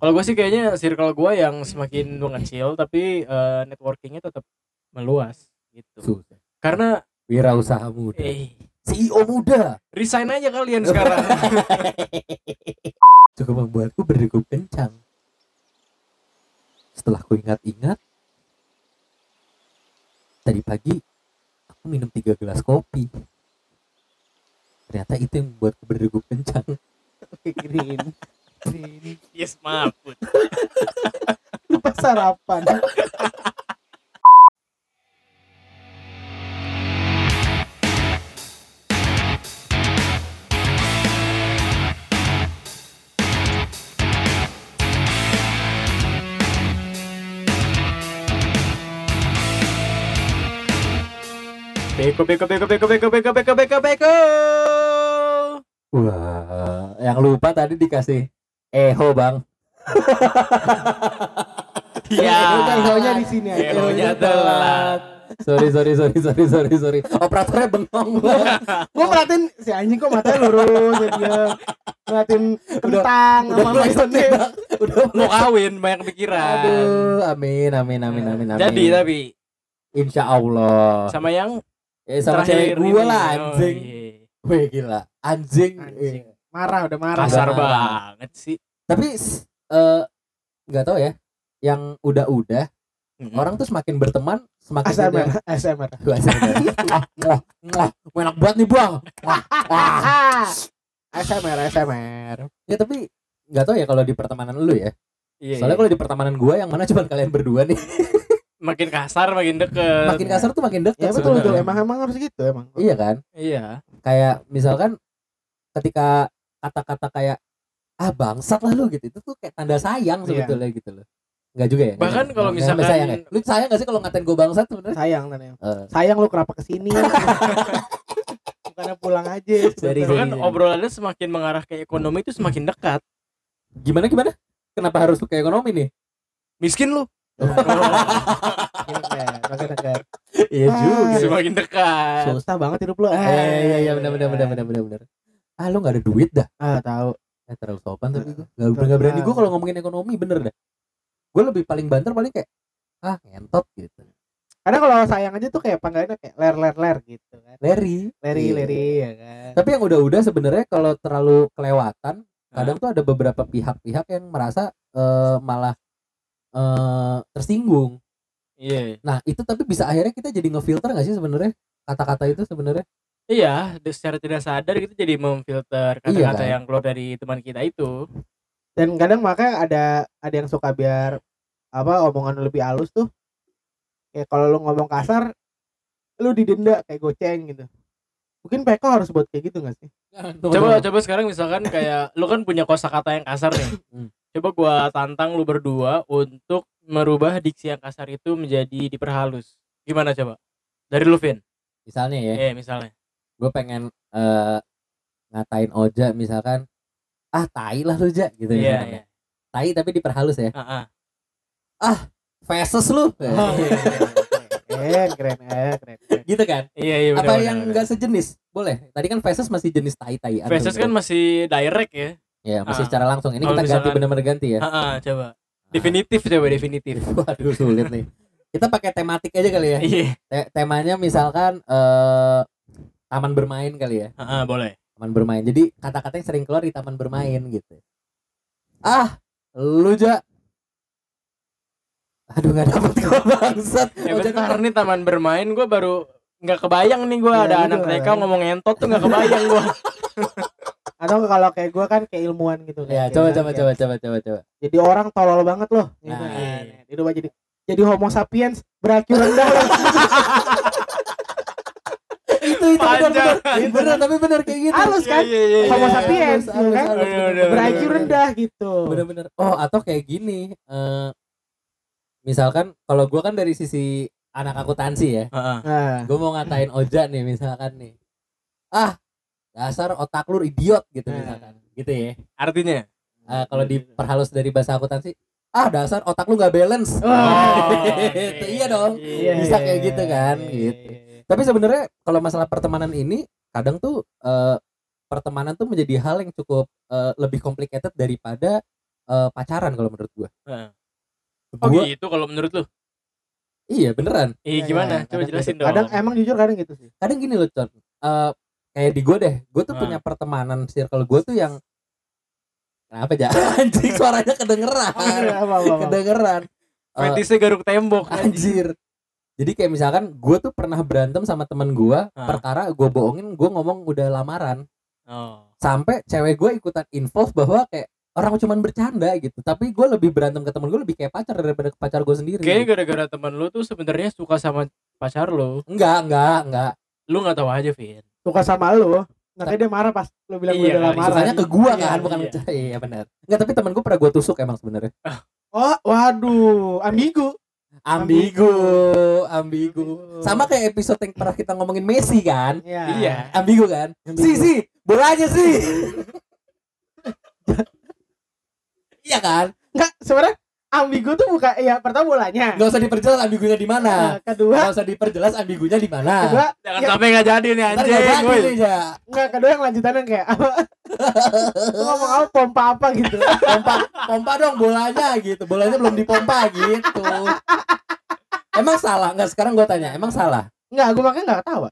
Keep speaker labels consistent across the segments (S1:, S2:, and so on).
S1: Kalau gue sih kayaknya circle gue yang semakin mengecil tapi eh, networkingnya tetap meluas gitu.
S2: Susah.
S1: Karena
S2: Wirausaha muda.
S1: eh
S2: CEO muda.
S1: resign aja kalian sekarang.
S2: Cukup membuatku berdegup kencang. Setelah ku ingat-ingat, tadi pagi aku minum tiga gelas kopi. Ternyata itu yang membuatku berdegup kencang.
S3: green
S1: yes maaf.
S3: Lupa sarapan
S1: Beko beko beko beko beko beko beko beko beko.
S2: Wah, yang lupa tadi dikasih eho bang.
S1: Iya.
S3: Udah, ehonya di sini aja.
S1: Ehonya telat.
S2: Sorry sorry sorry sorry sorry sorry. Operatornya bengong
S3: gue merhatiin si anjing kok matanya lurus ya dia merhatiin kentang
S2: udah
S3: sama
S2: Bang. Udah
S1: Mau kawin banyak pikiran.
S2: Aduh, amin amin amin amin amin.
S1: Jadi tapi
S2: Insya Allah.
S1: sama yang
S2: Eh, sama cewek
S1: terakhir
S2: gue lah
S1: Oh,
S2: anjing.
S1: iya.
S2: Wih gila, anjing.
S3: Anjing. Marah udah marah
S1: Kasar
S2: Udah.
S1: banget sih.
S2: Tapi eh nggak tahu ya, yang udah-udah
S1: Mm-mm.
S2: orang tuh semakin berteman semakin
S3: ASMR
S2: tidak-
S3: ASMR
S2: Gua ASMR. Wah, wah, wah, enak banget nih bang. Wah, wah.
S3: ASMR ASMR
S2: Ya tapi nggak tahu ya kalau di pertemanan lu ya.
S1: Iya,
S2: Soalnya
S1: iya.
S2: kalau di pertemanan gua yang mana cuma kalian berdua nih.
S1: makin kasar makin deket.
S2: Makin kasar tuh makin deket.
S3: ya betul betul emang emang harus gitu emang
S2: Iya kan?
S1: Iya.
S2: Kayak misalkan ketika kata-kata kayak ah bangsat lah lu gitu itu tuh kayak tanda sayang
S3: Iya.
S2: sebetulnya gitu loh. Enggak juga ya?
S1: Bahkan
S2: Nggak-
S1: kalau misalkan-
S2: sayang ya? Lu sayang gak sih kalau ngatain gue bangsat sebenarnya?
S3: sayang Tanya.
S2: Eh,
S3: sayang lu kenapa ke sini bukannya pulang aja
S2: Dari-
S1: Bahkan
S2: Iya.
S1: obrolannya semakin mengarah ke ekonomi itu semakin dekat.
S2: gimana gimana? Kenapa harus ke ekonomi nih?
S1: Miskin lu.
S3: Makin dekat, makin dekat.
S2: Iya juga.
S1: Semakin dekat.
S3: susah banget hidup lu
S2: Eh, iya iya benar benar benar benar benar benar. Ah lu nggak ada duit dah.
S3: ah tahu
S2: Eh, terlalu sopan tapi gue nggak nggak berani gue kalau ngomongin ekonomi bener dah. Gue lebih paling banter paling kayak ah ngentot gitu.
S3: kadang kalau sayang aja tuh kayak panggilannya kayak ler ler ler gitu kan
S2: Leri.
S3: leri
S2: Iya.
S3: leri ya kan
S2: Tapi yang udah-udah sebenarnya kalau terlalu kelewatan, kadang tuh ada beberapa pihak-pihak yang merasa eh, malah eh, tersinggung.
S1: Iya.
S2: Nah itu tapi bisa akhirnya kita jadi ngefilter nggak sih sebenarnya kata-kata itu sebenarnya?
S1: Iya, de- secara tidak sadar kita jadi memfilter kata-kata
S2: kan?
S1: yang keluar dari teman kita itu.
S3: dan kadang makanya ada ada yang suka biar apa omongan lu lebih halus tuh kayak kalau lu ngomong kasar lu didenda kayak goceng gitu mungkin Peko harus buat kayak gitu gak sih
S1: Coba coba sekarang misalkan kayak lu kan punya kosakata yang kasar nih.
S2: Hmm.
S1: Coba gua tantang lu berdua untuk merubah diksi yang kasar itu menjadi diperhalus. Gimana coba? Dari lu Vin.
S2: Misalnya ya,
S1: Eh, misalnya.
S2: Gue pengen eh, ngatain Oja misalkan, ah tai lah lu Ja gitu
S1: Iya, iya.
S2: ya. Tai tapi diperhalus ya.
S1: Heeh.
S2: Feses lu.
S1: Oh,
S3: keren keren eh keren, keren.
S2: gitu kan?
S1: Iya, iya benar.
S2: Apa
S1: benar,
S2: yang enggak sejenis? Boleh. Tadi kan feses masih jenis tai-tai.
S1: Faces kan masih direct ya.
S2: ya masih
S1: Ah.
S2: secara langsung. Ini
S1: Kalau
S2: kita ganti benar-benar ganti ya.
S1: Heeh, coba. Definitif coba definitif.
S2: Waduh sulit nih. Kita pakai tematik aja kali ya.
S1: Iya.
S2: Te- temanya misalkan eh taman bermain kali ya.
S1: Heeh, boleh.
S2: Taman bermain. Jadi kata-kata yang sering keluar di taman bermain gitu. Ah, lu ja. Aduh nggak dapet gua bangsat.
S1: Eh,
S2: Ojek
S1: bentar nih taman bermain gua baru nggak kebayang nih gua
S3: Iya,
S1: ada
S3: gitu
S1: anak
S3: lah.
S1: TK ngomong entot tuh nggak kebayang gua.
S3: atau kalau kayak gue kan kayak ilmuwan gitu
S2: Ya,
S3: Kayak
S2: coba
S3: bilang,
S2: coba
S3: kayak,
S2: coba coba coba coba.
S3: jadi orang tolol banget loh gitu
S2: Nah,
S3: kan.
S1: iya.
S3: Itu mah jadi jadi homo sapiens beracu rendah loh.
S2: itu benar benar. Benar tapi benar kayak gitu.
S3: halus kan
S1: Iya, iya, iya,
S3: homo
S1: iya.
S3: sapiens gitu kan
S1: bener.
S3: rendah gitu
S2: Bener-bener. Oh, atau kayak gini. eh misalkan kalau gua kan dari sisi anak akuntansi ya.
S1: Heeh.
S2: Gue mau ngatain Oja nih misalkan nih. Ah, dasar otak lu idiot gitu
S3: Nah.
S2: misalkan. Gitu ya.
S1: Artinya?
S2: Eh, kalau diperhalus dari bahasa akuntansi, ah dasar otak lu nggak balance.
S3: Oh,
S2: Gitu, iya dong.
S3: Iya,
S2: Bisa
S3: iya,
S2: kayak
S3: iya,
S2: gitu kan,
S3: iya,
S2: gitu.
S3: Iya, iya.
S2: Tapi sebenarnya kalau masalah pertemanan ini kadang tuh eh, pertemanan tuh menjadi hal yang cukup eh, lebih complicated daripada eh, pacaran kalau menurut gua.
S1: Heeh. Oh
S2: Gua
S1: gitu kalau menurut lu?
S2: iya beneran.
S1: Iya
S3: Ya,
S1: gimana?
S3: ya,
S1: Coba
S3: kadang
S1: jelasin
S3: gitu.
S1: dong.
S3: Kadang emang jujur kadang gitu sih.
S2: Kadang gini loh, Con. Eh, kayak di gua deh, gua tuh
S1: Ah.
S2: punya pertemanan circle gua tuh yang Kenapa aja? Anjing suaranya kedengeran.
S3: Apa, apa, apa.
S2: kedengeran.
S1: Fetisnya garuk tembok anjing.
S2: anjir. Jadi kayak misalkan gue tuh pernah berantem sama temen gue
S1: Ah.
S2: perkara gue bohongin gue ngomong udah lamaran
S1: Oh.
S2: sampai cewek gue ikutan involve bahwa kayak orang cuman bercanda gitu tapi gue lebih berantem ke temen gue lebih kayak pacar daripada ke pacar gue sendiri
S1: Kayaknya gara-gara teman lu tuh sebenarnya suka sama pacar lu.
S2: enggak enggak enggak
S1: Lu nggak tahu aja, Vin.
S3: Suka sama lu. Makanya dia marah pas lu bilang
S1: Iya
S3: gue udah
S1: kali,
S3: lamaran.
S2: sukanya ke gue
S1: Iya,
S2: kan bukan
S1: iya.
S2: iya benar enggak tapi temen gue pernah gue tusuk emang sebenarnya
S3: Oh, waduh, ambigu.
S2: Ambigu ambigu sama kayak episode yang pernah kita ngomongin Messi kan
S3: Iya.
S1: Iya.
S2: ambigu kan
S3: Ambigu.
S2: si si bolanya sih iya kan
S3: Enggak, sebenarnya ambigu tuh bukan ya pertama bolanya.
S2: nggak usah diperjelas ambigunya di mana
S3: Nah, kedua,
S2: nggak usah diperjelas ambigunya di mana
S3: kedua
S1: Jangan
S3: Ya.
S1: sampai nggak jadi nih anjing.
S2: nggak jadi Ja.
S3: enggak kedua yang lanjutannya kayak apa? Ngomong apa pompa apa gitu.
S2: pompa pompa dong bolanya gitu bolanya belum dipompa gitu emang salah nggak sekarang gua tanya emang salah
S3: Enggak, gue makanya enggak ketawa.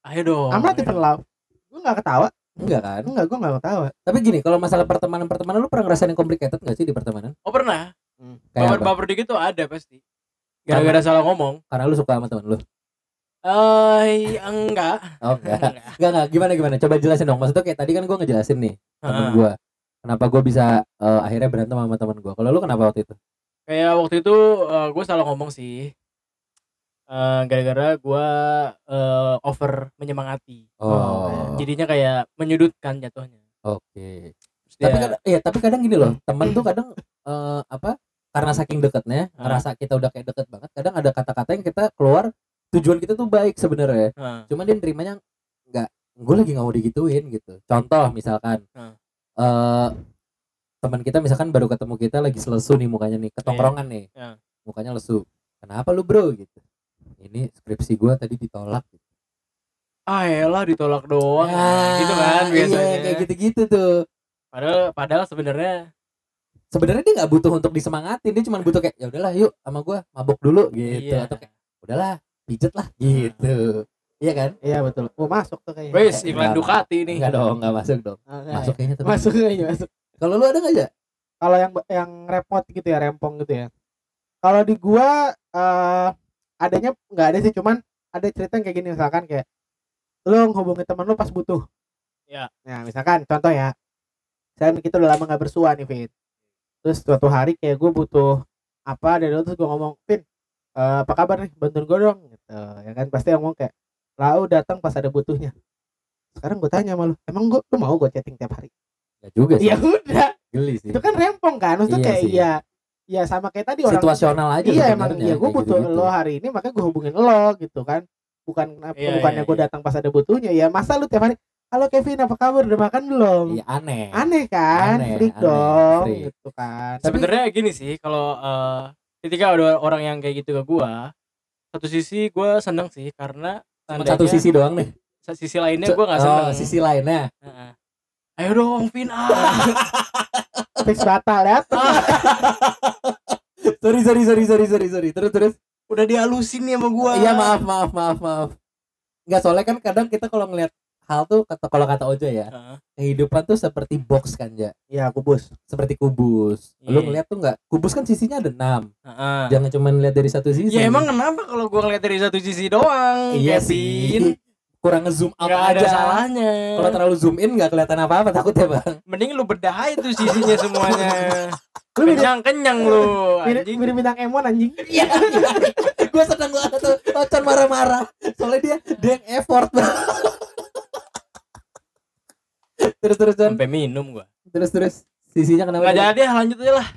S1: Ayo dong.
S3: I'm not even love. Gue enggak ketawa.
S2: enggak kan
S3: Enggak, gue enggak ketawa.
S2: tapi gini kalau masalah pertemanan pertemanan lu pernah ngerasain yang complicated nggak sih di pertemanan
S1: Oh pernah.
S2: Kayak apa
S1: Baper-baper dikit tuh ada pasti. Gara-gara salah ngomong.
S2: karena lu suka sama teman lu
S1: Eh, enggak.
S2: oh enggak
S1: Enggak.
S2: enggak enggak gimana gimana coba jelasin dong maksudnya kayak tadi kan gua ngejelasin nih temen
S1: Heeh.
S2: gua kenapa gua bisa eh, akhirnya berantem sama teman gua kalau lu kenapa waktu itu
S1: Kayak waktu itu gue salah ngomong sih. Eh, gara-gara gue eh, over menyemangati.
S2: oh
S1: Jadinya kayak menyudutkan jatuhnya.
S2: oke
S1: Terus
S2: tapi
S1: dia-
S2: kadang, ya tapi kadang gini loh teman tuh kadang eh, apa karena saking deketnya
S1: Ah.
S2: ngerasa kita udah kayak deket banget kadang ada kata-kata yang kita keluar tujuan kita tuh baik sebenarnya.
S1: Heeh.
S2: cuman dia nerimanya nggak gue lagi nggak mau digituin gitu. Contoh misalkan
S1: Ah.
S2: eh teman kita misalkan baru ketemu kita lagi selesu nih mukanya nih ketongkrongan nih.
S1: Iya.
S2: mukanya lesu. Kenapa lu bro? gitu. Ini skripsi gua tadi ditolak. Gitu.
S1: ah elah ditolak doang.
S2: Nah,
S1: gitu kan
S2: iya,
S1: biasanya.
S2: kayak gitu-gitu tuh.
S1: Padahal padahal sebenarnya
S2: sebenarnya dia nggak butuh untuk disemangatin dia cuma butuh kayak ya udahlah yuk sama gua mabok dulu gitu
S1: iya
S2: atau kayak udahlah pijet lah gitu iya kan
S3: Iya betul. Gue masuk tuh kayaknya.
S1: wes iklan
S2: Enggak.
S1: Ducati nih
S2: enggak dong nggak masuk dong
S3: Oke.
S2: masuk kayaknya tapi
S3: Masuk kayaknya masuk.
S2: kalau lu ada nggak aja
S3: Kalau yang yang repot gitu ya, rempong gitu ya. Kalau di gua eh adanya nggak ada sih, cuman ada cerita yang kayak gini misalkan kayak lu ngehubungin temen lu pas butuh.
S1: Ya.
S3: Nah, misalkan contoh ya. Misalkan kita udah lama nggak bersua nih, Vin. Terus suatu hari kayak gue butuh apa dari lu terus gue ngomong, Vin, eh, apa kabar nih? Bantuin gue dong gitu. Ya kan pasti ngomong kayak lau datang pas ada butuhnya. Sekarang gue tanya sama lu, emang gue lu mau gue chatting tiap hari?
S2: ya juga sih
S3: Ya udah,
S2: geli sih
S3: itu kan rempong kan. Maksudnya
S2: Iya
S3: kayak
S2: sih.
S3: ya ya sama kayak tadi orang
S2: situasional aja
S3: iya emang iya gue butuh
S2: gitu-gitu.
S3: lo hari ini makanya gue hubungin lo gitu kan bukan
S1: Iya,
S3: bukannya
S1: iya,
S3: gue
S1: iya.
S3: datang pas ada butuhnya ya masa lu tiap hari halo Kevin apa kabar? Udah makan belum?
S2: Iya aneh.
S3: Aneh kan?
S2: Aneh,
S3: freak
S2: aneh,
S3: dong
S2: freak.
S3: gitu kan.
S2: Tapi-
S1: sebenarnya gini sih kalau eh, ketika ada orang yang kayak gitu ke gua satu sisi gua seneng sih karena
S2: Cuma
S1: tandanya
S2: satu sisi doang nih.
S1: Sisi lainnya gua nggak seneng.
S2: oh, sisi lainnya?
S1: Heeh. ayo dong Vin ah.
S3: Fix batal ya.
S2: Sorry sorry sorry sorry sorry sorry. Terus terus.
S1: Udah dihalusin nih sama gua.
S2: Iya maaf maaf maaf maaf. Nggak soalnya kan kadang kita kalau ngelihat hal tuh kata kalau kata Oja ya
S1: Heeh.
S2: kehidupan tuh seperti box kan ya
S3: ya kubus.
S2: Seperti kubus. Lu
S1: Iya.
S2: ngeliat tuh nggak? Kubus kan sisinya ada enam.
S1: Heeh.
S2: jangan cuma lihat dari satu sisi
S1: ya emang kenapa kalau gua ngeliat dari satu sisi doang
S2: iya
S1: Kevin?
S2: sih kurang ngezoom out
S1: nggak ada
S2: aja.
S1: salahnya.
S2: Kalau terlalu zoom in nggak kelihatan apa apa takutnya bang.
S1: Mending lu bedah itu sisinya semuanya.
S3: Lu
S1: kenyang kenyang lu anjing.
S3: mirip bintang emon anjing.
S2: Iya gue seneng banget tuh. Ocan marah-marah. Soalnya dia dia yang effort banget terus terus Con.
S1: sampai minum gua.
S2: Terus terus. Sisinya kenapa
S1: nggak jadi lanjut aja lah.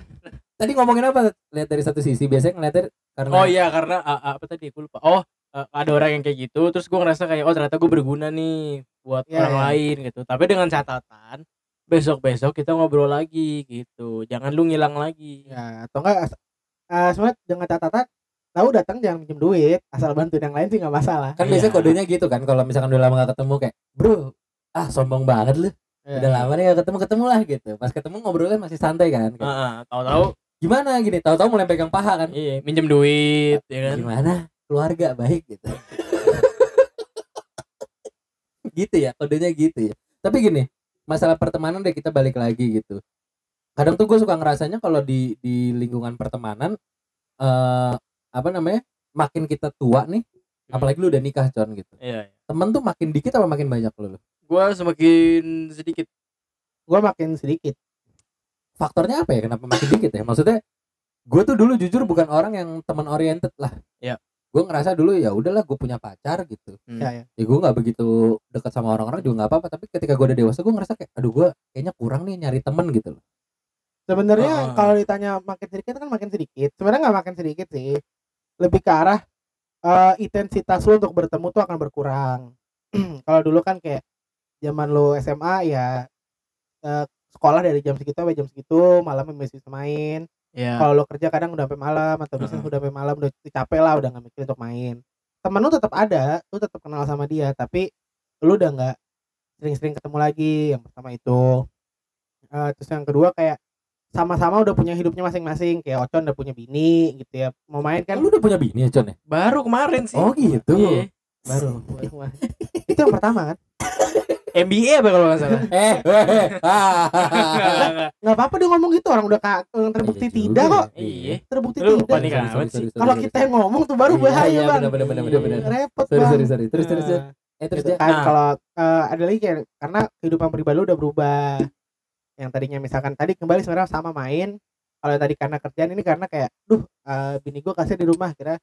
S2: Tadi ngomongin apa? Lihat dari satu sisi. Biasanya ngeliatnya karena
S1: oh iya karena ah, apa tadi? Aku lupa. Oh ah, ada orang yang kayak gitu. Terus gua ngerasa kayak oh ternyata gue berguna nih buat
S3: Iya,
S1: orang
S3: iya.
S1: lain gitu. Tapi dengan catatan besok besok kita ngobrol lagi gitu. Jangan lu ngilang lagi.
S3: Ya atau enggak eh, sebenarnya dengan catatan tahu datang jangan minjem duit. Asal bantuin yang lain sih nggak masalah.
S2: Kan
S1: Iya.
S2: biasanya kodenya gitu kan kalau misalkan udah lama gak ketemu kayak bro ah sombong banget lu
S3: Iya.
S2: udah lama nih gak ketemu ketemu lah gitu. Pas ketemu ngobrolnya masih santai kan Kayak,
S1: Heeh, tahu-tahu
S2: gimana gini? Tahu-tahu mulai pegang paha kan?
S1: Iya minjem duit ya kan?
S2: Gimana? Keluarga baik gitu. Gitu ya kodenya gitu ya. Tapi gini masalah pertemanan deh kita balik lagi gitu. Kadang tuh gue suka ngerasanya kalau di di lingkungan pertemanan eh apa namanya makin kita tua nih
S1: Hmm.
S2: apalagi lu udah nikah con gitu.
S1: Iya, iya.
S2: temen tuh makin dikit apa makin banyak lu
S1: gua semakin sedikit
S3: Gua makin sedikit.
S2: faktornya apa ya kenapa makin dikit ya maksudnya gue tuh dulu jujur bukan orang yang teman oriented lah
S1: Ya.
S2: gue ngerasa dulu ya udahlah gue punya pacar gitu
S1: Hmm.
S3: Ya, ya.
S2: ya gue nggak begitu dekat sama orang-orang juga nggak apa-apa tapi ketika gue udah dewasa gue ngerasa kayak aduh gue kayaknya kurang nih nyari temen gitu loh
S3: Sebenarnya
S1: Ah.
S3: kalau ditanya makin sedikit kan makin sedikit. Sebenarnya nggak makin sedikit sih. Lebih ke arah eh, intensitas lu untuk bertemu tuh akan berkurang. kalau dulu kan kayak zaman lu SMA ya eh, sekolah dari jam segitu sampai jam segitu, malam masih bisa main.
S1: Iya.
S3: Kalau lu kerja kadang udah sampai malam atau bisnis
S1: Heeh.
S3: udah sampai malam udah capek lah udah nggak mikir untuk main. Temen lu tetap ada, lu tetap kenal sama dia, tapi lu udah nggak sering-sering ketemu lagi. Yang pertama itu. Eh, terus yang kedua kayak sama-sama udah punya hidupnya masing-masing kayak Ocon udah punya bini gitu ya mau main kan
S2: lu udah punya bini ya Con ya
S1: baru kemarin sih
S2: oh gitu
S1: Iya.
S3: baru itu yang pertama kan
S1: MBA apa kalau nggak salah?
S2: Eh eh, ah.
S1: Nggak,
S3: apa-apa dia ngomong gitu orang udah terbukti
S2: Iya juga.
S3: tidak kok.
S1: Iya.
S3: terbukti
S1: Lu
S3: tidak.
S2: sorry,
S3: kalau kita yang ngomong tuh baru
S2: Iya,
S3: bahaya
S2: iya,
S3: bang. repot
S2: sorry
S3: bang.
S2: sorry sorry. Terus terus terus.
S3: Nah,
S2: eh terus
S3: kan
S1: Nah.
S3: kalau eh, ada lagi kayak karena kehidupan pribadi lu udah berubah. Yang tadinya misalkan tadi kembali sebenarnya sama main. Kalau yang tadi karena kerjaan ini karena kayak duh eh, bini gua kasih di rumah kira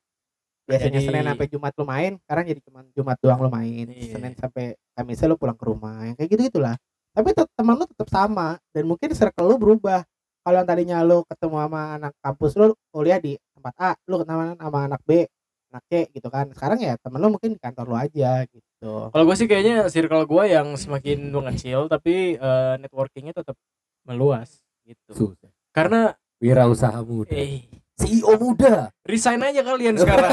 S3: biasanya
S1: Jadi-
S3: Senin sampai Jumat lu main sekarang jadi cuma Jumat doang lu main.
S1: Iya.
S3: Senin sampai Kamis lu pulang ke rumah yang kayak gitu gitulah tapi teman lu tetap sama dan mungkin circle lu berubah. Kalau yang tadinya lu ketemu sama anak kampus lu kuliah di tempat A lu ketemu sama anak B anak C gitu kan. Sekarang ya temen lu mungkin di kantor lu aja gitu.
S1: Kalau gue sih kayaknya circle gue yang semakin mengecil tapi eh, networkingnya tetap meluas gitu.
S2: susah.
S1: Karena
S2: wirausaha muda.
S1: Eh
S2: CEO muda
S1: resign aja kalian sekarang.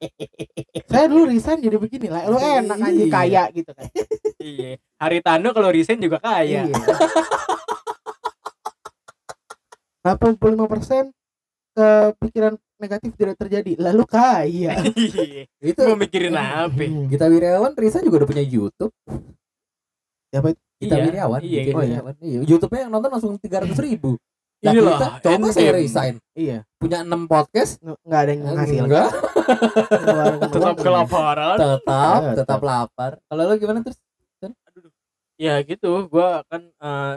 S3: saya dulu resign jadi begini lah lu enak aja
S2: Iya.
S3: kaya gitu kan
S1: iya. Haritano kalau resign juga kaya.
S3: Iya. 85% kepikiran negatif tidak terjadi lalu kaya
S1: Iya.
S2: itu
S1: Mau mikirin apa?
S2: kita Wirawan Risa juga udah punya YouTube
S3: Siapa itu?
S2: kita
S1: Iya,
S2: Wirawan
S1: iya,
S2: bikin
S3: oh iya.
S2: Wirawan. iya. YouTube-nya yang nonton langsung 300 ribu Nah,
S1: Inilah,
S2: kita coba saya
S1: NM.
S2: resign.
S3: Iya.
S2: Punya 6 podcast?
S3: Nggak- ada yang ngasih
S2: enggak.
S1: Tetap kelaparan.
S2: tetap
S3: Tetap.
S2: tetap lapar. Kalau lo gimana terus
S1: Ya gitu, gua kan eh,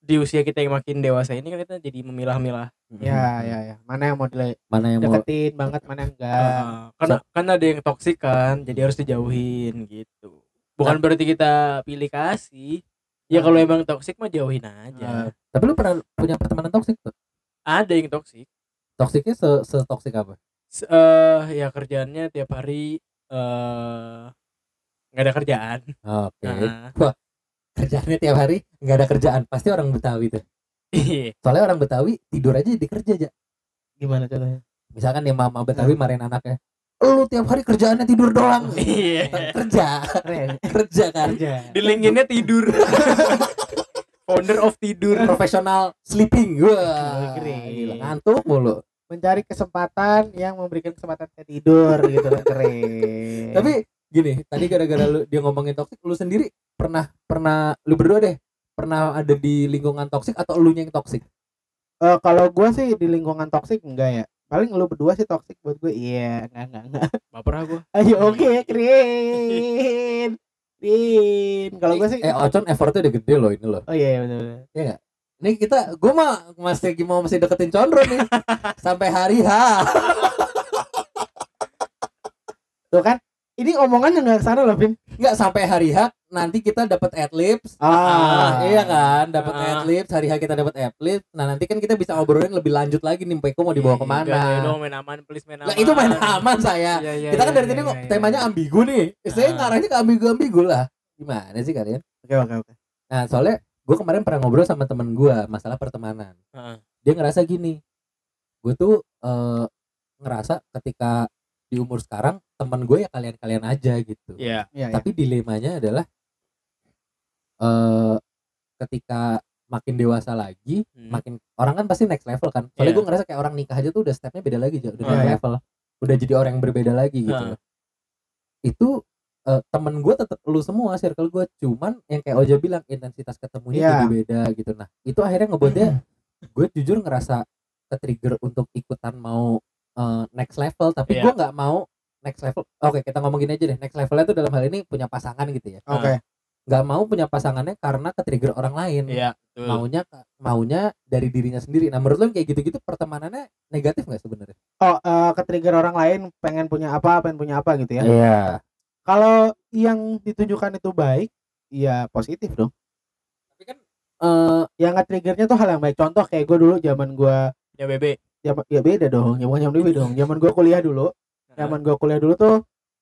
S1: di usia kita yang makin dewasa ini kan kita jadi memilah-milah.
S3: ya ya ya. Mana yang mau
S2: mana yang mau
S3: dideketin banget mana yang enggak.
S1: Eh, karena kan ada yang toksik kan, jadi harus dijauhin gitu. Bukan berarti kita pilih kasih. Ya kalau emang toksik mah jauhin aja.
S2: tapi lu pernah punya pertemanan toksik tuh?
S1: Ada yang toksik.
S2: toksiknya se, se toksik apa
S1: eh ya kerjaannya tiap hari eh nggak ada kerjaan.
S2: oke.
S1: Nah,
S2: kerjaannya tiap hari nggak ada kerjaan pasti orang Betawi tuh.
S1: Iya.
S2: soalnya orang Betawi tidur aja jadi kerja aja
S3: gimana contohnya?
S2: Misalkan nih mama Betawi marahin anaknya lu tiap hari kerjaannya tidur doang.
S1: Iya.
S2: kerja. Kerja kan?
S3: Kerja.
S1: Di LinkedIn-nya tidur. Founder of tidur.
S2: profesional sleeping. Wah gila, ngantuk mulu.
S3: Mencari kesempatan yang memberikan kesempatan saya tidur gitu. Keren.
S2: Tapi gini tadi gara-gara lu dia ngomongin toksik lu sendiri pernah pernah lu berdua deh pernah ada di lingkungan toksik atau lu yang toksik
S3: Eh, kalau gua sih di lingkungan toksik enggak ya paling lu berdua sih toksik buat gue. Iya enggak enggak enggak.
S1: Baper aku.
S3: ayo oke keren keren kalau gue sih
S2: eh Ocon effortnya udah gede loh ini loh.
S3: Oh iya iya, benar benar
S2: ini kita gue mah masih mau masih deketin Condro nih. Sampai hari H.
S3: Tuh kan? Ini omongan yang nggak ke sana loh Vin.
S2: Nggak sampai hari H nanti kita dapat adlibs
S3: ah.
S2: Iya kan? Dapat
S1: Ah.
S2: adlibs hari H kita dapat adlibs nah nanti kan kita bisa ngobrolin lebih lanjut lagi nih Peko mau dibawa
S1: Enggak, ya
S2: ke mana?
S1: dong main aman, please main aman.
S2: lah itu main aman. saya.
S1: Iya, iya,
S2: kita kan
S1: iya,
S2: dari tadi
S1: iya,
S2: kok
S1: iya,
S2: temanya
S1: iya.
S2: ambigu nih. Saya
S1: Ah.
S2: ngarahnya ke ambigu ambigu lah. Gimana sih kalian?
S3: Oke oke oke.
S2: Nah soalnya gue kemarin pernah ngobrol sama temen gue masalah pertemanan.
S1: Heeh.
S2: dia ngerasa gini gue tuh eh, ngerasa ketika di umur sekarang temen gue ya kalian-kalian aja gitu.
S1: Iya.
S3: iya iya.
S2: Tapi dilemanya adalah eh ketika makin dewasa lagi
S1: Hmm.
S2: makin orang kan pasti next level kan soalnya
S1: Iya.
S2: gue ngerasa kayak orang nikah aja tuh udah stepnya beda lagi udah
S1: Oh,
S2: next
S3: iya.
S2: level udah jadi orang yang berbeda lagi gitu loh. itu eh, temen gue tetap lu semua circle gue cuman yang kayak Oja bilang intensitas ketemunya
S3: Iya.
S2: jadi beda gitu nah itu akhirnya ngebuat dia gue jujur ngerasa ke-trigger untuk ikutan mau eh, next level tapi
S1: Iya.
S2: gue nggak mau next level oke kita ngomong gini aja deh next levelnya tuh dalam hal ini punya pasangan gitu ya
S3: Oke.
S2: Nggak mau punya pasangannya karena ke-trigger orang lain
S1: Iya, betul.
S2: maunya maunya dari dirinya sendiri nah menurut lo kayak gitu-gitu pertemanannya negatif nggak sebenarnya
S3: Oh, eh, ke trigger orang lain pengen punya apa, pengen punya apa gitu ya.
S2: iya
S3: Kalau yang ditunjukkan itu baik, ya positif dong.
S2: tapi kan eh
S3: Yang nge-triggernya tuh hal yang baik. Contoh kayak gue dulu zaman gue
S1: Ya bebe.
S3: zaman ya beda dong, ya bukan zaman dulu dong. Zaman gue kuliah dulu, zaman gue kuliah dulu tuh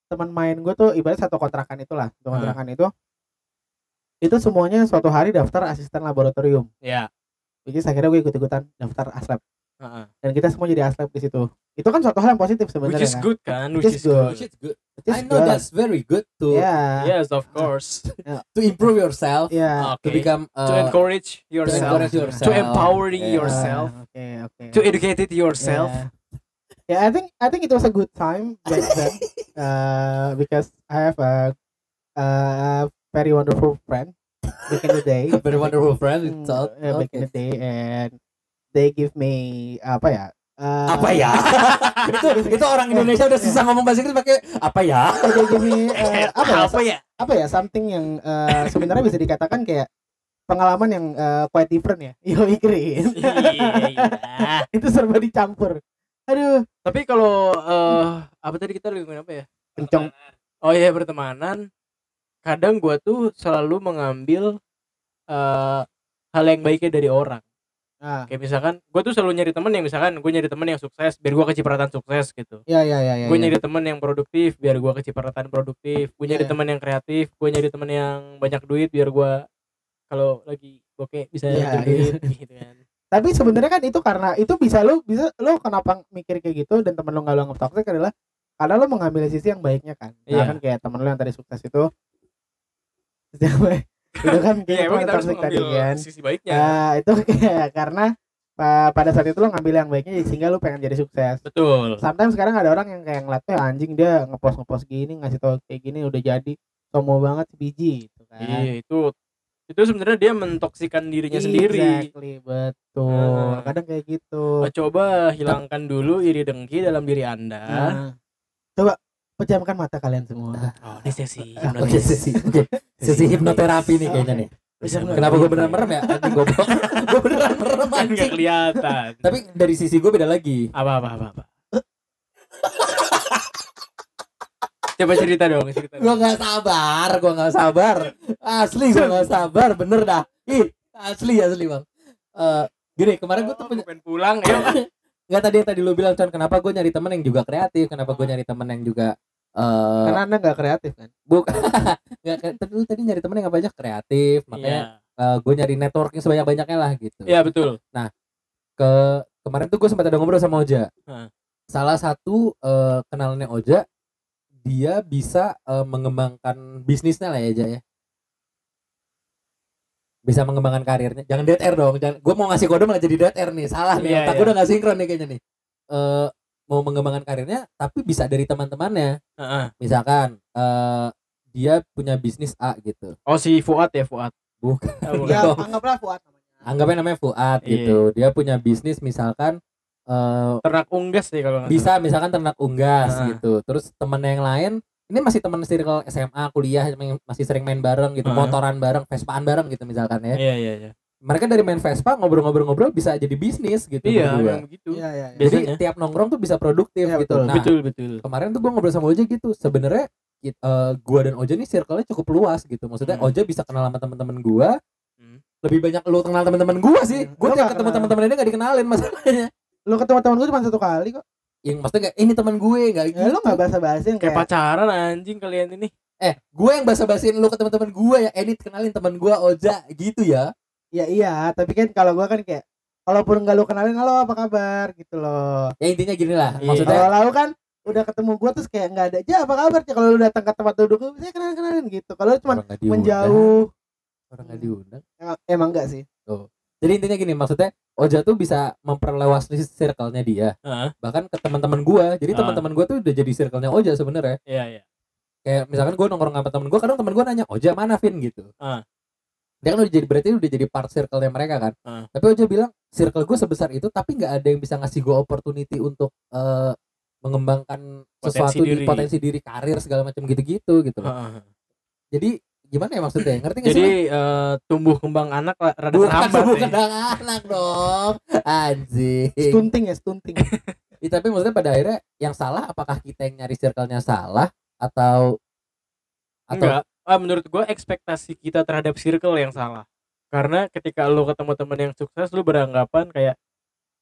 S3: teman main gue tuh ibarat satu kontrakan itulah, satu
S1: Hmm.
S3: kontrakan itu itu semuanya suatu hari daftar asisten laboratorium.
S1: Ya.
S3: Jadi akhirnya gue ikut-ikutan daftar aslab
S1: Heeh.
S3: dan kita semua jadi aslab di situ. Itu kan suatu hal yang positif
S1: Which
S3: sebenarnya
S1: is
S3: kan.
S1: good kan?
S3: Which
S1: Which
S3: is
S1: good.
S2: which is good
S3: Which is
S2: I know
S3: good.
S2: that's very good to
S3: Yeah.
S1: Yes, of course.
S2: to improve yourself
S3: Yeah.
S2: to
S1: Okay.
S2: become
S1: To
S2: uh,
S1: encourage yourself.
S2: encourage yourself.
S1: To empower
S2: Yeah.
S1: yourself.
S3: Oke, oke.
S1: To educate it yourself.
S3: Yeah. Yeah, I think I think it was a good time back then, uh, because I have a, a very wonderful friend back in the day.
S2: very wonderful friend it's all
S3: yeah, back in the day, and they give me apa ya? uh,
S2: apa ya itu itu orang Indonesia udah susah ngomong bahasa Inggris pakai apa ya
S3: They give me uh, apa ya?
S1: Apa ya?
S3: Apa ya? Something yang uh, sebenarnya bisa dikatakan kayak pengalaman yang uh, quite different ya. Yo Green.
S1: Iya.
S3: itu serba dicampur. Aduh,
S1: Tapi kalau eh apa tadi kita lagi ngomongin apa ya?
S3: kenceng.
S1: Oh iya pertemanan. Kadang gua tuh selalu mengambil eh hal yang baiknya dari orang.
S3: Nah,
S1: Kayak misalkan gua tuh selalu nyari temen yang misalkan gue nyari temen yang sukses biar gua kecipratan sukses gitu.
S3: ya ya ya ya.
S1: gue
S3: ya.
S1: nyari temen yang produktif biar gua kecipratan produktif. Gue nyari
S3: Iya.
S1: temen yang kreatif. Gue nyari temen yang banyak duit biar gua kalau lagi bokeh bisa
S3: Iya,
S1: nyari duit gitu kan.
S3: tapi sebenarnya kan itu karena itu bisa lo bisa lo kenapa mikir kayak gitu dan temen lo nggak lo anggap toxic adalah karena lo mengambil sisi yang baiknya kan nah,
S1: Iya.
S3: kan kayak temen lo yang tadi sukses itu itu kan
S1: Iya,
S3: kayak
S1: emang
S3: temen
S1: kita harus
S3: toxic tadi kan
S1: sisi baiknya.
S3: nah itu kayak karena pa- pada saat itu lo ngambil yang baiknya sehingga lo pengen jadi sukses
S1: Betul.
S3: sometimes sekarang ada orang yang kayak ngeliat "Eh, anjing dia ngepost ngepost gini ngasih tau kayak gini udah jadi sombong banget biji gitu kan
S1: Iya, itu itu sebenarnya dia mentoksikan dirinya sendiri.
S3: exactly betul
S1: Nah.
S3: kadang kayak gitu
S1: coba hilangkan dulu iri dengki dalam diri Anda.
S3: Nah, coba pejamkan mata kalian semua.
S1: Oh, ini sesi
S2: oke
S1: hipnotis.
S2: sesi oke sesi hipnoterapi nih kayaknya nih
S1: Bisa
S2: kenapa gue beneran merem ya anjing goblok gue beneran merem
S1: Kan nggak
S2: anjing
S1: kelihatan.
S2: tapi dari sisi gue beda lagi
S1: apa apa apa apa. Coba cerita dong, cerita.
S2: gue nggak sabar gue nggak sabar asli gue nggak sabar bener dah ih asli asli bang Eh gini kemarin gue tuh
S1: Oh,
S2: punya
S1: pengen pulang ya.
S2: nggak tadi yang tadi lu bilang Con kenapa gue nyari temen yang juga kreatif kenapa gue nyari temen yang juga eh
S3: Karena anda nggak kreatif kan?
S2: bukan nggak lu tadi nyari temen yang apa aja kreatif makanya
S1: Iya.
S2: gue nyari networking sebanyak banyaknya lah gitu
S1: Iya, betul.
S2: ke kemarin tuh gue sempat ada ngobrol sama Oja
S1: Heeh.
S2: salah satu eh, kenalannya Oja dia bisa eh, mengembangkan bisnisnya lah ya Oja ya bisa mengembangkan karirnya jangan dead air dong jangan gue mau ngasih kode malah jadi dead air nih salah nih
S1: Iya,
S2: otak
S1: iya.
S2: gue udah gak sinkron nih kayaknya nih Eh mau mengembangkan karirnya tapi bisa dari teman-temannya
S1: Heeh.
S2: misalkan eh dia punya bisnis A gitu
S1: Oh si Fuad ya Fuad.
S2: bukan
S1: Oh, bukan.
S3: Ya anggaplah Fuad namanya.
S2: anggapnya namanya Fuad
S1: Iya.
S2: gitu dia punya bisnis misalkan eh
S1: Ternak unggas deh kalau nggak
S2: bisa misalkan ternak unggas
S1: Ah.
S2: gitu terus temen yang lain ini masih teman circle SMA kuliah yang masih sering main bareng gitu
S1: Ah.
S2: motoran bareng Vespaan bareng gitu misalkan ya
S1: Iya iya iya.
S2: Mereka dari main Vespa ngobrol-ngobrol-ngobrol bisa jadi bisnis gitu
S1: Iya,
S2: berdua.
S1: yang begitu.
S3: Iya iya. iya.
S2: jadi
S1: biasanya.
S2: tiap nongkrong tuh bisa produktif
S3: Iya,
S2: gitu
S3: betul.
S2: nah
S1: betul betul.
S2: kemarin tuh gue ngobrol sama Oja gitu sebenarnya kit- eh, gua dan Oja nih circle-nya cukup luas gitu maksudnya
S1: Hmm.
S2: Oja bisa kenal sama teman-teman gua
S1: Hmm.
S2: lebih banyak lu kenal teman-teman gua sih
S3: Hmm.
S2: gua
S3: Lu
S2: tiap ketemu teman-teman ini gak dikenalin masalahnya
S3: Lo ketemu teman gue cuma satu kali kok.
S2: yang maksudnya kayak ini teman gue nggak gitu
S3: Ya lo nggak bahasa-bahasa yang
S1: Kayak
S3: kayak
S1: pacaran anjing kalian ini.
S2: eh gue yang basa-basin lu ke teman-teman gue ya edit kenalin teman gue Oja gitu ya
S3: ya iya, tapi kan kalau gue kan kayak walaupun nggak lo kenalin halo apa kabar gitu loh.
S2: ya intinya gini lah
S1: Iya.
S2: maksudnya
S3: Kalau lalu kan udah ketemu gue terus kayak nggak ada aja apa kabar Cek?" kalau lu datang ke tempat duduk lu bisa kenalin kenalin gitu kalau lu cuma menjauh
S2: orang nggak diundang
S3: Emang, emang enggak sih.
S2: jadi intinya gini maksudnya Oja tuh bisa memperluas circle-nya dia
S1: Heeh.
S2: bahkan ke teman-teman gua jadi
S1: Ah.
S2: teman-teman gua tuh udah jadi circle-nya Oja sebenarnya
S1: Iya, iya.
S2: kayak misalkan gua nongkrong sama temen gua kadang temen gua nanya Oja mana Vin gitu
S1: Ah.
S2: Dia kan udah jadi berarti udah jadi part circle-nya mereka kan
S1: Ah.
S2: tapi Oja bilang circle gua sebesar itu tapi nggak ada yang bisa ngasih gua opportunity untuk eh, mengembangkan
S1: Potensi
S2: sesuatu di
S1: diri.
S2: potensi diri karir segala macam gitu-gitu gitu loh
S1: Heeh.
S2: jadi gimana ya maksudnya ngerti nggak sih
S1: Jadi eh, tumbuh kembang anak lah, rada
S2: bukan
S1: terhambat.
S2: bukan
S1: ya.
S2: anak dong anjing
S3: Stunting ya, stunting.
S2: Ya, tapi maksudnya pada akhirnya yang salah apakah kita yang nyari circle-nya salah atau atau
S1: Enggak. Ah, menurut gua ekspektasi kita terhadap circle yang salah. Karena ketika lu ketemu teman yang sukses, lu beranggapan kayak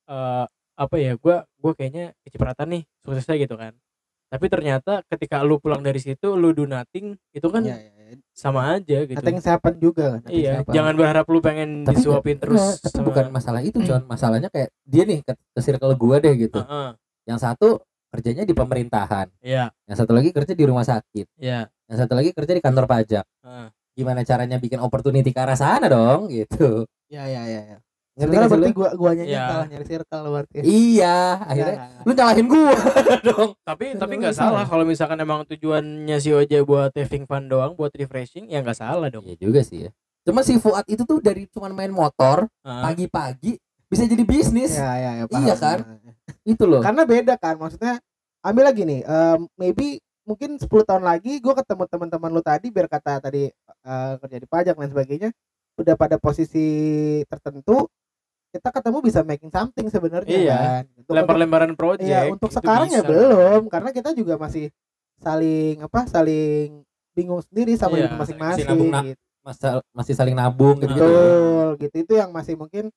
S1: eh apa ya? Gua gua kayaknya kecipratan nih suksesnya gitu kan. Tapi ternyata ketika lu pulang dari situ lu do nothing, itu kan
S3: iya, iya.
S1: sama aja gitu.
S3: Nothing happen juga.
S1: Iya,
S3: happen.
S1: jangan berharap lu pengen
S2: tapi
S1: disuapin
S2: nggak-
S1: terus
S2: nggak, tapi
S1: sama-
S2: bukan masalah itu John masalahnya kayak dia nih ke, ke circle gua deh gitu
S1: Heeh.
S2: yang satu kerjanya di pemerintahan
S1: Iya,
S2: yang satu lagi kerja di rumah sakit
S1: iya.
S2: yang satu lagi kerja di kantor pajak
S1: Heeh.
S2: gimana caranya bikin opportunity ke arah sana dong gitu
S3: Iya, iya, iya, iya.
S2: ngerti sih
S3: berarti gua guanya
S1: Iya.
S3: yang salah nyari circle berarti.
S2: iya akhirnya
S3: Enggak, enggak,
S2: lu nyalahin gua dong
S1: Tapi
S2: Circle
S1: tapi nggak
S2: salah.
S1: salah kalau misalkan emang tujuannya si Oja buat having fun doang, buat refreshing, ya nggak salah dong.
S2: iya juga sih ya cuma si Fuad itu tuh dari cuman main motor pagi-pagi bisa jadi bisnis
S3: Iya, iya, iya,
S2: Iya kan? Itu loh
S3: Karena beda kan, maksudnya ambil lagi nih, em, maybe mungkin 10 tahun lagi gue ketemu teman-teman lu tadi biar kata tadi eh, kerja di pajak dan sebagainya udah pada posisi tertentu kita ketemu bisa making something sebenarnya
S1: Iya.
S3: kan.
S1: Lempar-lemparan project.
S3: Iya, untuk
S1: itu
S3: sekarang ya
S1: bisa.
S3: belum karena kita juga masih saling apa? saling bingung sendiri sama
S1: Iya,
S3: masing-masing gitu.
S2: masa masih saling nabung gitu, gitu
S3: Betul, gitu itu yang masih mungkin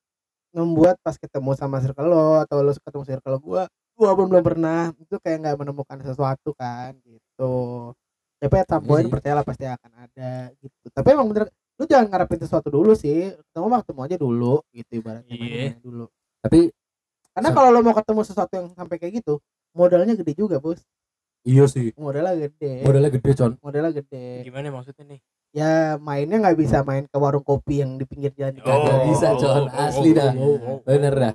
S3: membuat pas ketemu sama circle lo atau lo ketemu circle gua, gua pun belum pernah itu kayak nggak menemukan sesuatu kan gitu. Tapi at some
S2: Iya
S3: point percayalah pasti akan ada gitu. Tapi emang bener lu jangan ngarepin sesuatu dulu sih. Ketemu mah ketemu aja dulu gitu ibaratnya main-main dulu.
S2: tapi
S3: Karena kalau lo mau ketemu sesuatu yang sampai kayak gitu, modalnya gede juga, Bos.
S2: iya sih
S3: Modalnya gede.
S2: modalnya gede con
S3: Modalnya gede.
S1: Gimana maksudnya nih?
S3: Ya mainnya nggak bisa main ke warung kopi yang di pinggir jalan di
S2: Oh, bisa, Con. Asli dah. Bener dah.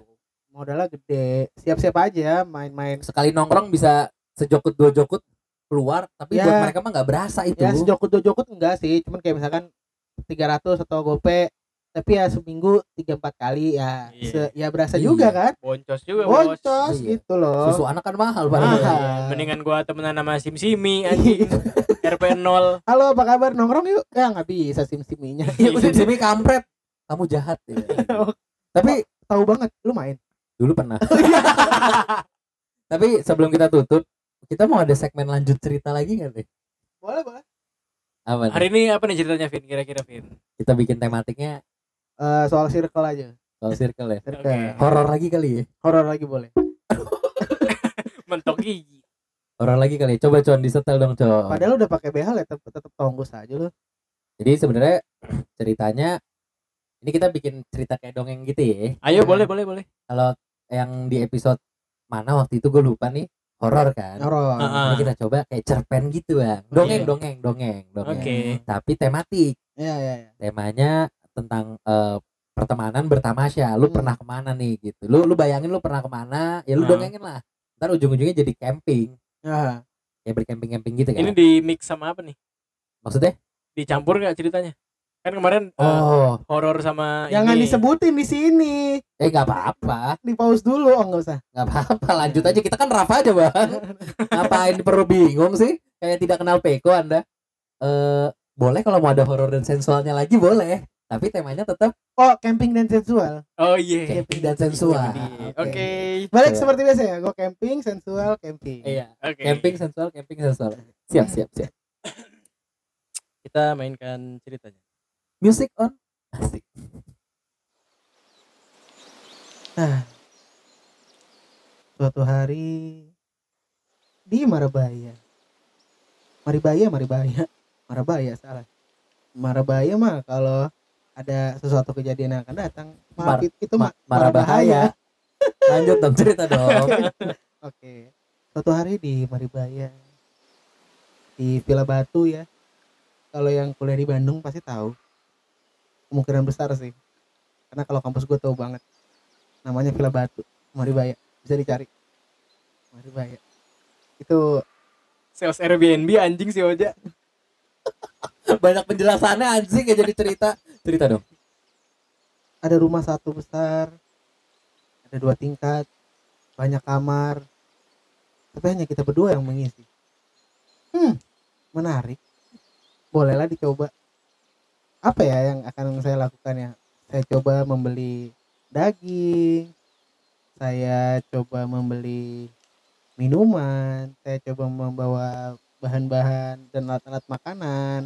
S3: modalnya gede siap-siap aja main-main
S2: sekali nongkrong bisa sejokut dua jokut keluar tapi
S3: Ya.
S2: buat mereka mah nggak berasa itu
S3: ya sejokut dua jokut enggak sih cuman kayak misalkan 300 atau gope tapi ya seminggu tiga empat kali ya
S1: Iya.
S3: se- ya berasa
S2: Iya.
S3: juga kan
S1: Boncos juga, Bos.
S3: boncos
S2: Iya.
S3: gitu loh
S2: susu anak kan mahal
S3: Mahal.
S2: padahal
S1: Iya, mendingan gua temenan sama Sim Simi anjing. RP 0.
S3: halo apa kabar nongkrong yuk ya nggak bisa sim siminya
S2: ya udah sini kampret kamu jahat ya. tapi
S3: tahu banget lu main
S2: dulu pernah tapi sebelum kita tutup kita mau ada segmen lanjut cerita lagi nggak nih
S3: boleh boleh
S2: apa nih?
S1: Hari ini apa nih ceritanya Vin kira-kira Vin?
S2: kita bikin tematiknya
S3: Eh, soal circle aja.
S2: Soal circle ya?
S3: Circle.
S1: Oke.
S2: horor lagi kali ya?
S3: Horor lagi boleh.
S1: Mentok gigi.
S2: horor lagi kali ya? Coba con disetel dong con.
S3: Padahal udah pakai behel ya tetap tetap tonggos aja lu.
S2: Jadi sebenarnya ceritanya ini kita bikin cerita kayak dongeng gitu ya.
S1: Ayo boleh boleh boleh.
S2: kalau yang di episode mana waktu itu gue lupa nih horor kan?
S3: Horor.
S1: Ah.
S2: ini kita coba kayak cerpen gitu bang. Dongeng
S1: Iya.
S2: dongeng dongeng dongeng.
S1: Oke.
S2: tapi tematik.
S3: Ya ya ya
S2: temanya tentang eh, pertemanan bertamasya. Lu
S3: Hmm.
S2: pernah ke mana nih gitu. Lu lu bayangin lu pernah ke mana ya lu
S1: Hmm.
S2: dongengin lah. Ntar ujung-ujungnya jadi camping.
S3: Ya
S2: ya bercamping-camping gitu kan.
S1: Ini di mix sama apa nih?
S2: maksudnya?
S1: Dicampur nggak ceritanya? Kan kemarin eh,
S2: oh.
S1: horor sama
S3: jangan
S1: ini.
S3: disebutin di sini.
S2: Eh nggak apa-apa.
S3: Di pause dulu. Oh nggak usah.
S2: Nggak apa-apa. Lanjut aja. Kita kan Rafa aja bang. Ngapain perlu bingung sih? Kayak tidak kenal Peko anda. Eh boleh kalau mau ada horor dan sensualnya lagi boleh tapi temanya tetap
S3: oh camping dan sensual
S1: Oh iya.
S2: camping dan sensual
S1: Oke.
S3: Oke.
S1: Oke.
S3: balik
S2: Coba.
S3: seperti biasa ya gue camping sensual camping
S2: iya
S1: Oke.
S2: camping sensual camping sensual siap siap siap
S1: Kita mainkan ceritanya.
S2: music on asik
S3: suatu hari di Marabaya Maribaya Maribaya Marabaya salah Marabaya mah kalau ada sesuatu kejadian yang akan datang maaf
S2: Mar-
S3: it- itu
S2: Ma-
S3: mah
S2: marah bahaya lanjut dong cerita dong
S3: Oke. Suatu hari di Maribaya di Villa Batu ya. Kalau yang kuliah di Bandung pasti tahu. kemungkinan besar sih karena kalau kampus gue tahu banget namanya Villa Batu Maribaya bisa dicari Maribaya itu
S1: Sales Airbnb anjing sih Oja.
S2: Banyak penjelasannya anjing gak jadi cerita. Cerita dong.
S3: ada rumah satu besar ada dua tingkat banyak kamar. Tapi hanya kita berdua yang mengisi. Hmm menarik. Bolehlah dicoba. Apa ya yang akan saya lakukan ya? Saya coba membeli daging saya coba membeli minuman saya coba membawa bahan-bahan dan alat-alat makanan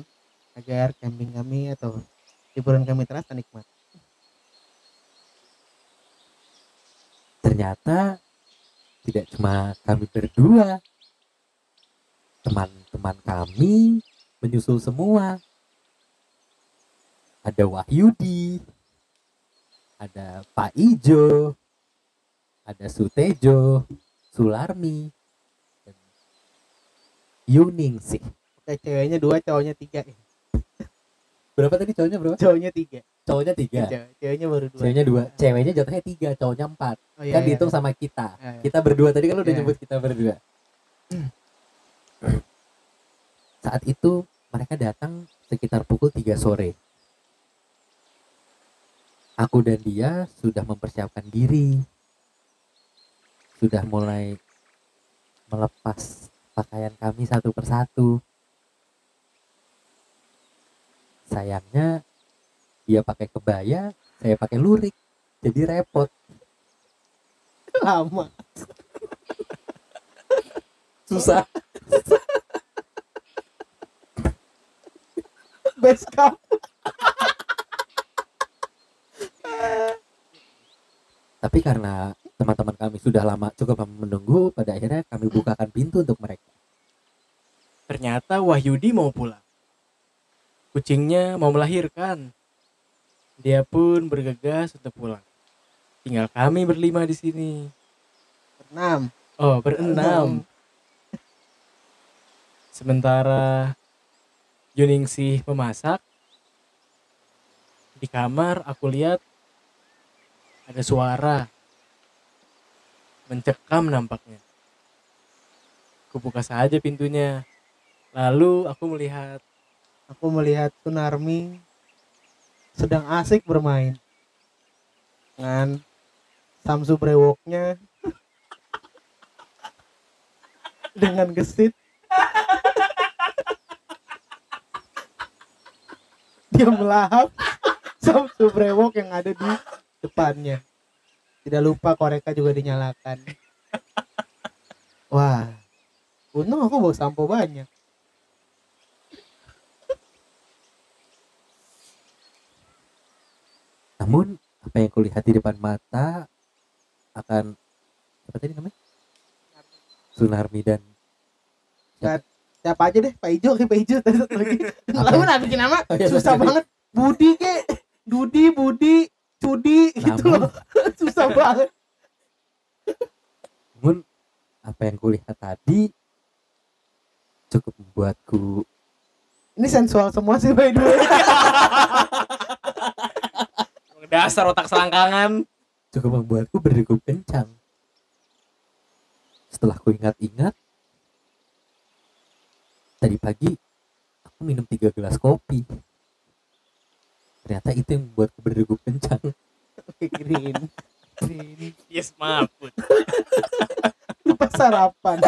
S3: agar camping kami atau liburan kami terasa nikmat
S2: Ternyata tidak cuma kami berdua. Teman-teman kami menyusul semua. Ada Wahyudi, ada Pak Ijo, ada Sutejo, Sularmi, dan Yuning sih.
S3: Oke, ceweknya dua, cowoknya tiga.
S2: Berapa tadi cowoknya berapa?
S3: Cowoknya tiga.
S2: Cowoknya tiga.
S3: Cewek, ceweknya baru dua.
S2: Ceweknya dua. Ceweknya jatuhnya tiga, cowoknya empat.
S3: Oh, iya,
S2: kan
S3: iya.
S2: dihitung sama kita.
S3: Iya, iya.
S2: Kita berdua tadi kan lu udah
S3: Iya.
S2: nyebut kita berdua. Saat itu mereka datang sekitar pukul 3 sore. Aku dan dia sudah mempersiapkan diri. Sudah mulai melepas pakaian kami satu persatu. Sayangnya dia pakai kebaya, saya pakai lurik. Jadi repot.
S3: Lama.
S2: Susah.
S3: Best cup.
S2: Tapi karena teman-teman kami sudah lama cukup lama menunggu, pada akhirnya kami bukakan pintu untuk mereka.
S1: Ternyata Wahyudi mau pulang. Kucingnya mau melahirkan. Dia pun bergegas untuk pulang. Tinggal kami berlima di sini.
S3: Enam.
S1: Oh, berenam. Sementara Yuningsih memasak, di kamar aku lihat ada suara mencekam nampaknya. Aku buka saja pintunya. Lalu aku melihat
S3: Aku melihat Sunarmi sedang asik bermain dengan Samsu brewoknya. Dengan gesit. Dia melahap Samsu brewok yang ada di depannya. Tidak lupa koreka juga dinyalakan. Wah untung aku bawa sampo banyak
S2: Namun apa yang kulihat di depan mata akan apa tadi namanya? Sunarmi dan
S3: siapa? Aja deh Pak Ijo kayak Pak Ijo tadi satu lagi. Lalu nah bikin nama
S2: Oh, iya,
S3: susah banget. Budi ke Dudi Budi Cudi gitu
S2: Namun,
S3: loh. Susah banget.
S2: Namun apa yang kulihat tadi cukup membuatku
S3: ini sensual semua sih by the way
S1: dasar otak selangkangan.
S2: cukup membuatku berdegup kencang. Setelah ku ingat-ingat, tadi pagi aku minum tiga gelas kopi. Ternyata itu yang membuatku berdegup kencang.
S3: oke green green
S1: Yes, maaf.
S3: lupa sarapan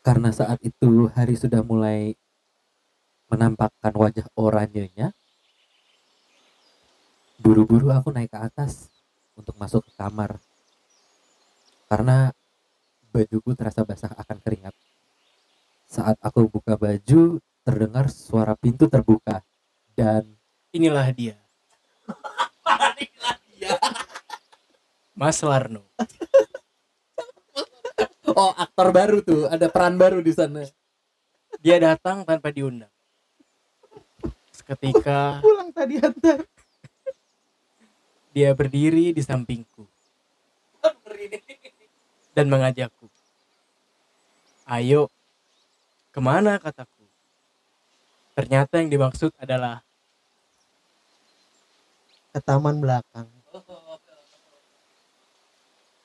S2: Karena saat itu hari sudah mulai menampakkan wajah oranyenya, buru-buru aku naik ke atas untuk masuk ke kamar. Karena bajuku terasa basah akan keringat. Saat aku buka baju, terdengar suara pintu terbuka dan
S1: Inilah dia. Mas Larno.
S2: oh aktor baru tuh, ada peran baru di sana.
S1: Dia datang tanpa diundang. Seketika
S3: pulang tadi antar
S1: dia berdiri di sampingku dan mengajakku. Ayo, ke mana kataku. Ternyata yang dimaksud adalah
S3: ke taman belakang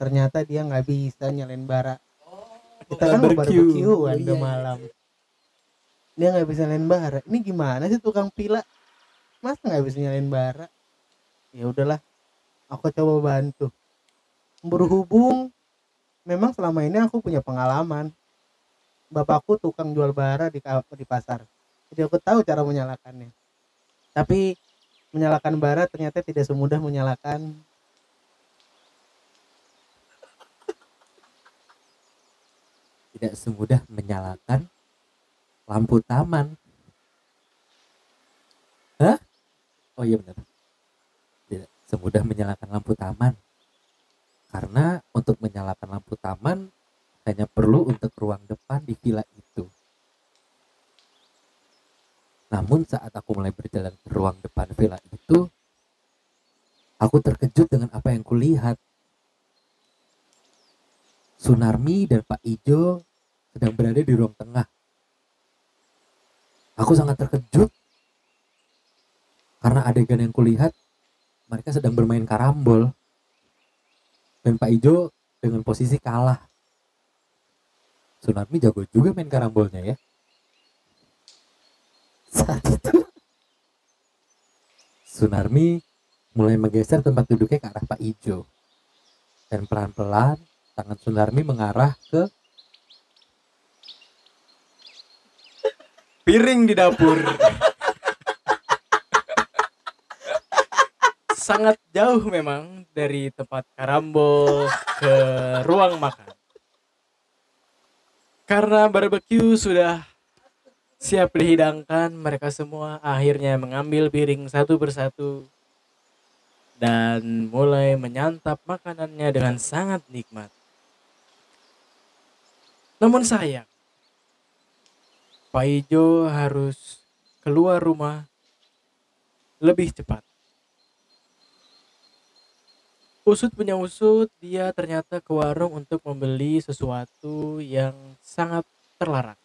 S3: ternyata dia nggak bisa nyalain bara kita kan mau
S1: Barbecue.
S2: Oh,
S3: udah
S2: iya, iya.
S3: malam dia nggak bisa nyalain bara ini gimana sih tukang pila mas nggak bisa nyalain bara ya udahlah aku coba bantu berhubung memang selama ini aku punya pengalaman bapakku tukang jual bara di di pasar jadi aku tahu cara menyalakannya tapi menyalakan bara ternyata tidak semudah menyalakan
S2: tidak semudah menyalakan lampu taman. Hah? Oh iya benar. Semudah menyalakan lampu taman. Karena untuk menyalakan lampu taman hanya perlu untuk ruang depan di villa itu. Namun saat aku mulai berjalan ke ruang depan villa itu, aku terkejut dengan apa yang kulihat. Sunarmi dan Pak Ijo sedang berada di ruang tengah. Aku sangat terkejut karena adegan yang kulihat mereka sedang bermain karambol dan Pak Ijo dengan posisi kalah. Sunarmi jago juga main karambolnya ya. Saat itu Sunarmi mulai menggeser tempat duduknya ke arah Pak Ijo dan pelan-pelan tangan Sunarmi mengarah ke
S1: piring di dapur. Sangat jauh memang dari tempat karambol ke ruang makan. Karena barbecue sudah siap dihidangkan, mereka semua akhirnya mengambil piring satu persatu dan mulai menyantap makanannya dengan sangat nikmat. Namun sayang, Pak Ijo harus keluar rumah lebih cepat. Usut punya usut, dia ternyata ke warung untuk membeli sesuatu yang sangat terlarang.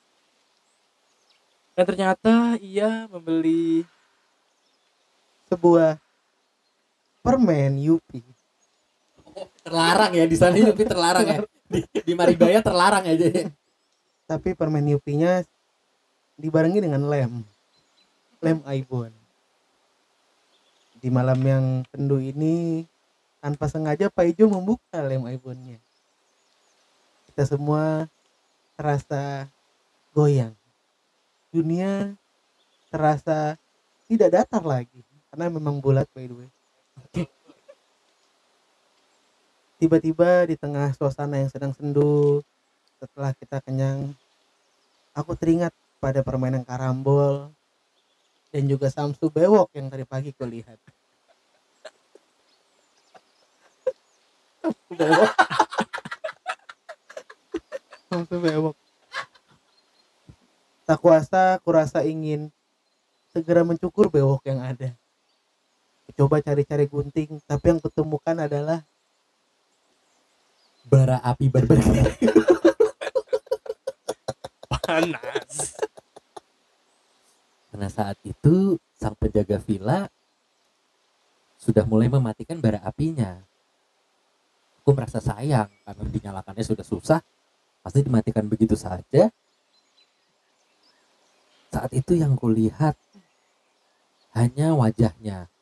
S1: Dan ternyata ia membeli
S3: sebuah permen Yupi
S2: terlarang ya di sana Yupi terlarang ya. Di, di Maribaya terlarang aja ya.
S3: tapi permen Yupinya dibarengi dengan lem lem Aibon di malam yang teduh ini tanpa sengaja Pak Ijo membuka lem Aibonnya kita semua terasa goyang. Dunia terasa tidak datar lagi karena memang bulat by the way. Tiba-tiba di tengah suasana yang sedang sendu setelah kita kenyang aku teringat pada permainan karambol dan juga Samsu bewok yang tadi pagi kulihat Samsu bewok Samsu bewok tak kuasa kurasa ingin segera mencukur bewok yang ada coba cari-cari gunting tapi yang kutemukan adalah
S2: Bara api berbeda.
S1: panas.
S2: Karena saat itu sang penjaga villa sudah mulai mematikan bara apinya. Aku merasa sayang karena dinyalakannya sudah susah, pasti dimatikan begitu saja. Saat itu yang kulihat hanya wajahnya.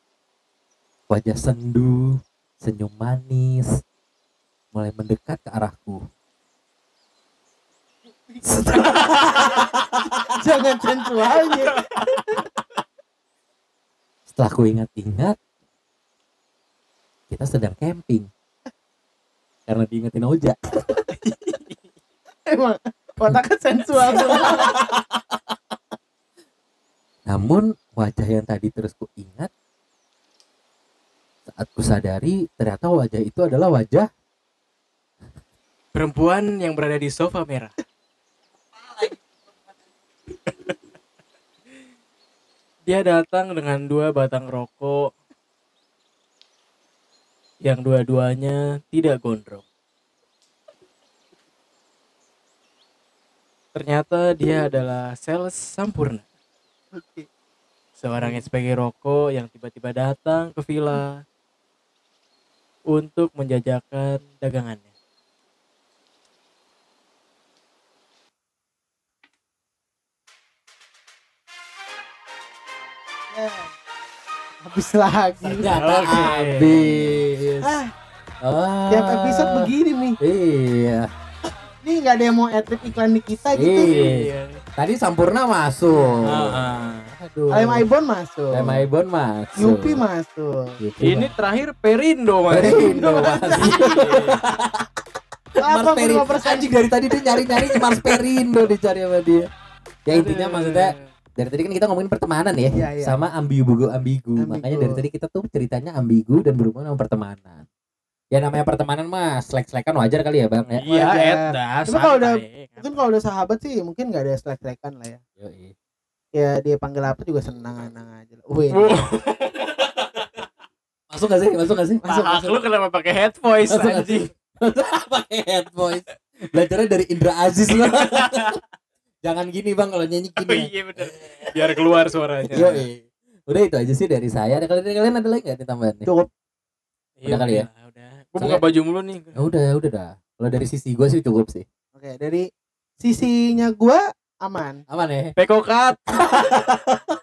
S2: Wajah sendu, senyum manis, mulai mendekat ke arahku.
S3: jangan sensualnya
S2: Setelah ku ingat-ingat, kita sedang camping. Karena diingetin Oja.
S3: emang otaknya sensual
S2: Namun wajah yang tadi terus ku ingat, saat ku sadari ternyata wajah itu adalah wajah
S1: Perempuan yang berada di sofa merah. Dia datang dengan dua batang rokok yang dua-duanya tidak gondrong. Ternyata dia adalah sales sampurna. Seorang inspektur rokok yang tiba-tiba datang ke villa untuk menjajakan dagangannya.
S3: Habis lagi.
S2: Ternyata
S1: Oke.
S2: habis.
S3: Ah,
S2: Oh.
S3: tiap episode begini nih.
S2: Iya.
S3: Nih nggak ada yang mau adlib iklan di kita gitu.
S2: Iya. Tadi Sampurna masuk.
S1: Ah,
S2: Aduh.
S3: Lem Ibon masuk.
S2: Lem Ibon masuk.
S3: Yupi masuk.
S2: Yupi
S1: Ini terakhir Perindo mas.
S2: Perindo masuk. Mars
S3: Apa
S2: Perindo. Anjing dari tadi dia nyari-nyari Mars Perindo dicari sama dia. Ya intinya maksudnya dari tadi kan kita ngomongin pertemanan ya,
S3: Iya, iya.
S2: sama ambigu ambigu.
S3: Ambigu.
S2: Makanya dari tadi kita tuh ceritanya ambigu dan berhubungan sama pertemanan. Ya namanya pertemanan mah selek-selekan wajar kali ya bang ya.
S1: Iya. Eta.
S3: Tapi kalau udah-. Mungkin kalau udah sahabat sih mungkin nggak ada selek-selekan lah ya.
S2: Yoi.
S3: Ya dia panggil apa juga senang-senang aja. lah. Wih.
S1: Wow,
S2: Masuk gak sih? Masuk gak sih?
S3: Masuk, masuk.
S1: lu kenapa pakai head voice
S2: Masuk,
S1: anjing?
S2: Pakai head voice. Belajarnya dari Indra Aziz loh. Jangan gini bang kalau nyanyi
S1: Oh
S2: gini.
S1: iya bener. Biar keluar suaranya.
S2: Yoi. Udah itu aja sih dari saya. Ada kalian kalian ada lagi nggak nih tambahan nih?
S3: Cukup.
S1: Iya,
S2: Udah kali ya?
S1: Udah. udah. Gua buka baju mulu nih.
S2: Ya udah udah dah. Kalau dari sisi gue sih cukup sih.
S3: Oke, dari sisinya gua aman.
S2: Aman ya.
S1: Pekokat.